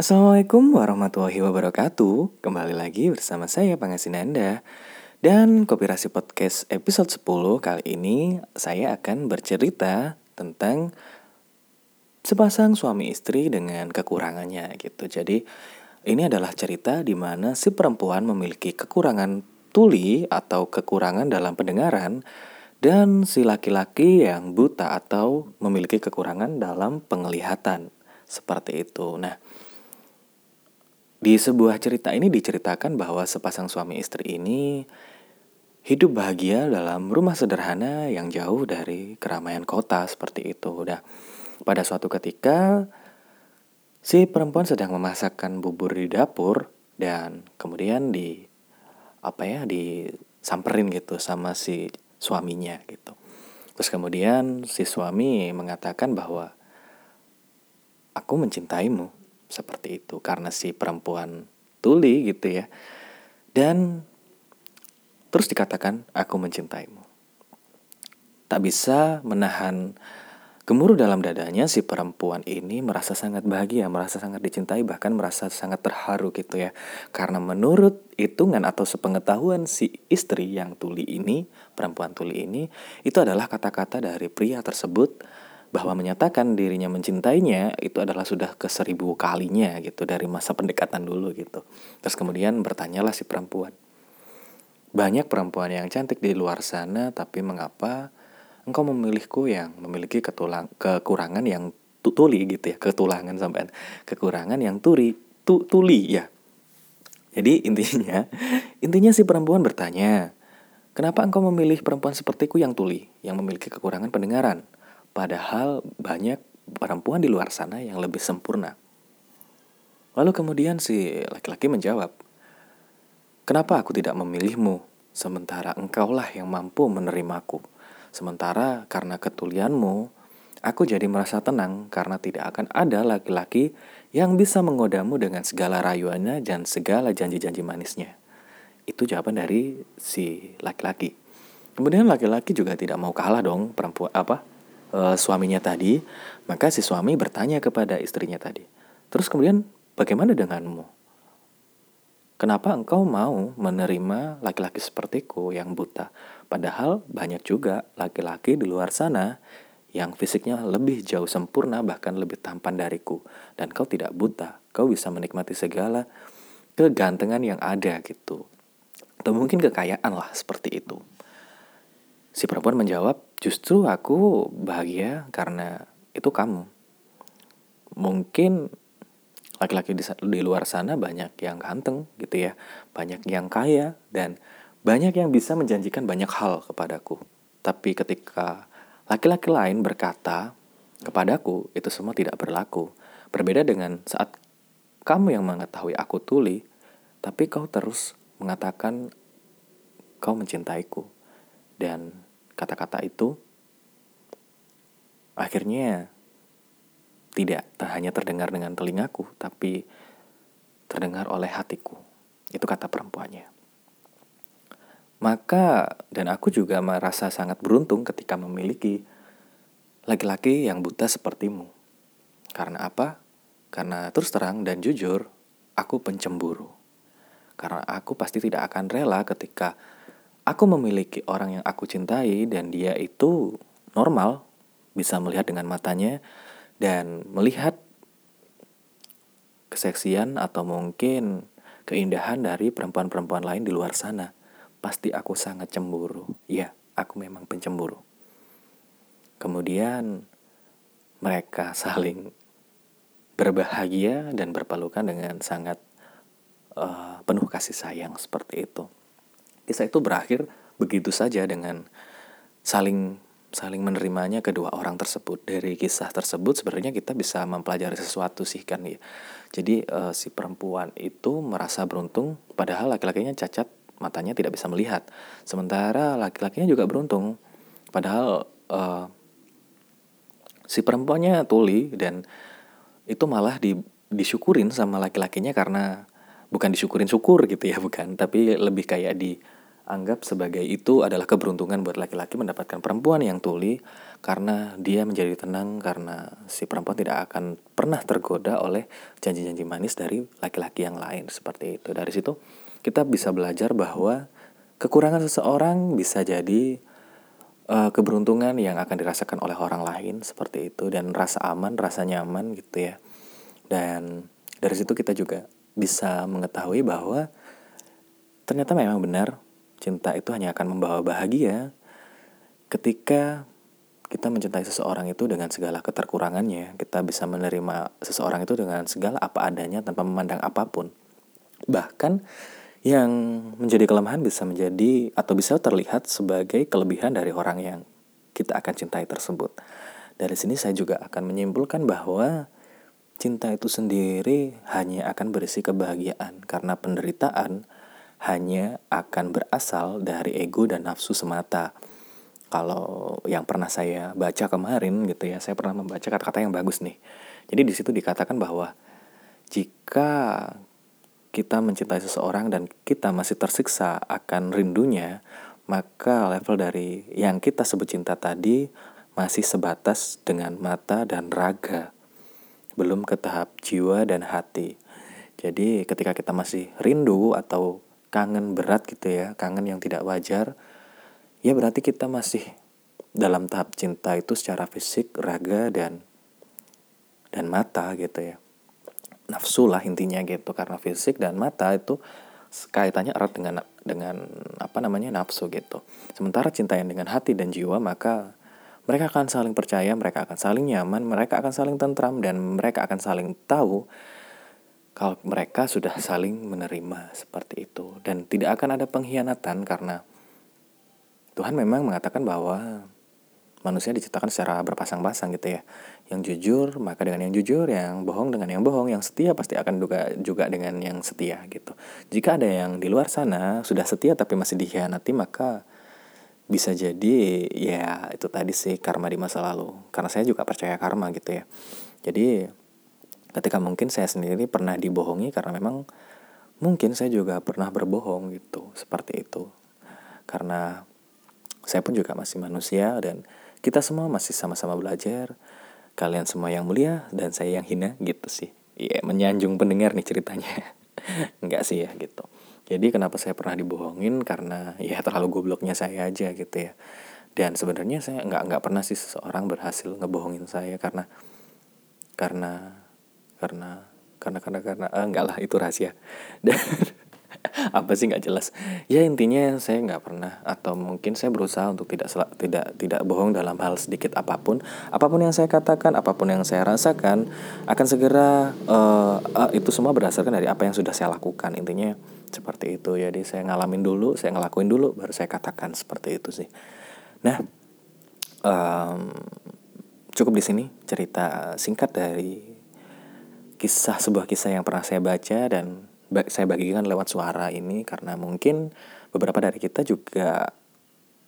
Assalamualaikum warahmatullahi wabarakatuh. Kembali lagi bersama saya Pangasinanda Dan Kopirasi Podcast episode 10 kali ini Saya akan bercerita tentang Sepasang suami istri dengan kekurangannya gitu. Jadi ini adalah cerita di mana si perempuan memiliki kekurangan tuli atau kekurangan dalam pendengaran dan si laki-laki yang buta atau memiliki kekurangan dalam penglihatan. Seperti itu. Nah, di sebuah cerita ini diceritakan bahwa sepasang suami istri ini hidup bahagia dalam rumah sederhana yang jauh dari keramaian kota seperti itu. Udah pada suatu ketika si perempuan sedang memasakkan bubur di dapur dan kemudian di apa ya disamperin gitu sama si suaminya gitu. Terus kemudian si suami mengatakan bahwa aku mencintaimu seperti itu karena si perempuan tuli gitu ya. Dan terus dikatakan aku mencintaimu. Tak bisa menahan gemuruh dalam dadanya si perempuan ini merasa sangat bahagia, merasa sangat dicintai bahkan merasa sangat terharu gitu ya. Karena menurut hitungan atau sepengetahuan si istri yang tuli ini, perempuan tuli ini, itu adalah kata-kata dari pria tersebut bahwa menyatakan dirinya mencintainya itu adalah sudah ke seribu kalinya gitu dari masa pendekatan dulu gitu. Terus kemudian bertanyalah si perempuan. Banyak perempuan yang cantik di luar sana tapi mengapa engkau memilihku yang memiliki ketulang, kekurangan yang tuli gitu ya, ketulangan sampai kekurangan yang turi, tu, tuli ya. Jadi intinya, intinya si perempuan bertanya, kenapa engkau memilih perempuan sepertiku yang tuli, yang memiliki kekurangan pendengaran? Padahal banyak perempuan di luar sana yang lebih sempurna. Lalu kemudian si laki-laki menjawab, Kenapa aku tidak memilihmu, sementara engkaulah yang mampu menerimaku. Sementara karena ketulianmu, aku jadi merasa tenang karena tidak akan ada laki-laki yang bisa menggodamu dengan segala rayuannya dan segala janji-janji manisnya. Itu jawaban dari si laki-laki. Kemudian laki-laki juga tidak mau kalah dong perempuan apa uh, suaminya tadi, maka si suami bertanya kepada istrinya tadi. Terus kemudian bagaimana denganmu? Kenapa engkau mau menerima laki-laki sepertiku yang buta? Padahal banyak juga laki-laki di luar sana yang fisiknya lebih jauh sempurna bahkan lebih tampan dariku. Dan kau tidak buta, kau bisa menikmati segala kegantengan yang ada gitu. Atau mungkin kekayaan lah seperti itu. Si perempuan menjawab, justru aku bahagia karena itu kamu. Mungkin laki-laki di, di luar sana banyak yang ganteng gitu ya. Banyak yang kaya dan banyak yang bisa menjanjikan banyak hal kepadaku. Tapi ketika laki-laki lain berkata kepadaku, itu semua tidak berlaku. Berbeda dengan saat kamu yang mengetahui aku tuli, tapi kau terus mengatakan kau mencintaiku. Dan kata-kata itu akhirnya tidak hanya terdengar dengan telingaku, tapi terdengar oleh hatiku. Itu kata perempuannya. Maka, dan aku juga merasa sangat beruntung ketika memiliki laki-laki yang buta sepertimu. Karena apa? Karena terus terang dan jujur, aku pencemburu. Karena aku pasti tidak akan rela ketika aku memiliki orang yang aku cintai dan dia itu normal, bisa melihat dengan matanya dan melihat keseksian atau mungkin keindahan dari perempuan-perempuan lain di luar sana. Pasti aku sangat cemburu. Ya, aku memang pencemburu. Kemudian mereka saling berbahagia dan berpelukan dengan sangat uh, penuh kasih sayang seperti itu kisah itu berakhir begitu saja dengan saling saling menerimanya kedua orang tersebut. Dari kisah tersebut sebenarnya kita bisa mempelajari sesuatu sih kan ya. Jadi uh, si perempuan itu merasa beruntung padahal laki-lakinya cacat matanya tidak bisa melihat. Sementara laki-lakinya juga beruntung padahal uh, si perempuannya tuli dan itu malah di, disyukurin sama laki-lakinya karena bukan disyukurin syukur gitu ya bukan tapi lebih kayak di anggap sebagai itu adalah keberuntungan buat laki-laki mendapatkan perempuan yang tuli karena dia menjadi tenang karena si perempuan tidak akan pernah tergoda oleh janji-janji manis dari laki-laki yang lain seperti itu. Dari situ kita bisa belajar bahwa kekurangan seseorang bisa jadi uh, keberuntungan yang akan dirasakan oleh orang lain seperti itu dan rasa aman, rasa nyaman gitu ya. Dan dari situ kita juga bisa mengetahui bahwa ternyata memang benar cinta itu hanya akan membawa bahagia ketika kita mencintai seseorang itu dengan segala keterkurangannya. Kita bisa menerima seseorang itu dengan segala apa adanya tanpa memandang apa pun. Bahkan yang menjadi kelemahan bisa menjadi atau bisa terlihat sebagai kelebihan dari orang yang kita akan cintai tersebut. Dari sini saya juga akan menyimpulkan bahwa cinta itu sendiri hanya akan berisi kebahagiaan karena penderitaan hanya akan berasal dari ego dan nafsu semata. Kalau yang pernah saya baca kemarin gitu ya, saya pernah membaca kata-kata yang bagus nih. Jadi di situ dikatakan bahwa jika kita mencintai seseorang dan kita masih tersiksa akan rindunya, maka level dari yang kita sebut cinta tadi masih sebatas dengan mata dan raga, belum ke tahap jiwa dan hati. Jadi ketika kita masih rindu atau kangen berat gitu ya, kangen yang tidak wajar, ya berarti kita masih dalam tahap cinta itu secara fisik, raga dan dan mata gitu ya. Nafsu lah intinya gitu karena fisik dan mata itu kaitannya erat dengan dengan apa namanya nafsu gitu. Sementara cinta yang dengan hati dan jiwa maka mereka akan saling percaya, mereka akan saling nyaman, mereka akan saling tentram dan mereka akan saling tahu kalau mereka sudah saling menerima seperti itu dan tidak akan ada pengkhianatan karena Tuhan memang mengatakan bahwa manusia diciptakan secara berpasang-pasang gitu ya. Yang jujur maka dengan yang jujur, yang bohong dengan yang bohong, yang setia pasti akan juga juga dengan yang setia gitu. Jika ada yang di luar sana sudah setia tapi masih dikhianati maka bisa jadi ya itu tadi sih karma di masa lalu. Karena saya juga percaya karma gitu ya. Jadi ketika mungkin saya sendiri pernah dibohongi karena memang mungkin saya juga pernah berbohong gitu seperti itu. Karena saya pun juga masih manusia dan kita semua masih sama-sama belajar kalian semua yang mulia dan saya yang hina gitu sih. Iya menyanjung pendengar nih ceritanya. Enggak sih ya gitu. Jadi kenapa saya pernah dibohongin? Karena ya terlalu gobloknya saya aja gitu ya. Dan sebenarnya saya nggak nggak pernah sih seseorang berhasil ngebohongin saya karena karena karena karena karena karena eh, enggak lah itu rahasia. Dan apa sih nggak jelas. Ya intinya saya nggak pernah atau mungkin saya berusaha untuk tidak tidak tidak bohong dalam hal sedikit apa pun. Apa pun yang saya katakan apa pun yang saya rasakan akan segera uh, uh, itu semua berdasarkan dari apa yang sudah saya lakukan. Intinya seperti itu. Jadi saya ngalamin dulu saya ngelakuin dulu baru saya katakan seperti itu sih. Nah um, cukup di sini cerita singkat dari kisah sebuah kisah yang pernah saya baca dan saya bagikan lewat suara ini karena mungkin beberapa dari kita juga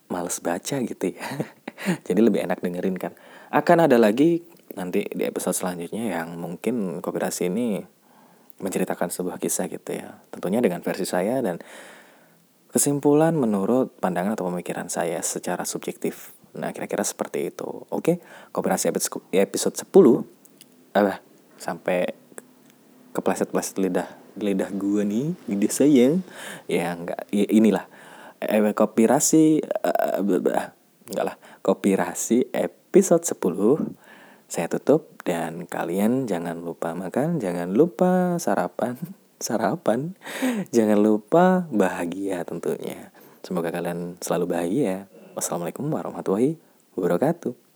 males baca gitu ya. Jadi lebih enak dengerin kan. Akan ada lagi nanti di episode selanjutnya yang mungkin kooperasi ini menceritakan sebuah kisah gitu ya. Tentunya dengan versi saya dan kesimpulan menurut pandangan atau pemikiran saya secara subjektif. Nah, kira-kira seperti itu. Oke, kooperasi episode 10 apa sampai kepleset-pleset lidah lidah gue nih lidah saya. Ya enggak ya inilah. Eh, kopirasi uh, enggak lah. Kopirasi episode 10 saya tutup dan kalian jangan lupa makan jangan lupa sarapan sarapan. Jangan lupa bahagia tentunya. Semoga kalian selalu bahagia. Wassalamualaikum warahmatullahi wabarakatuh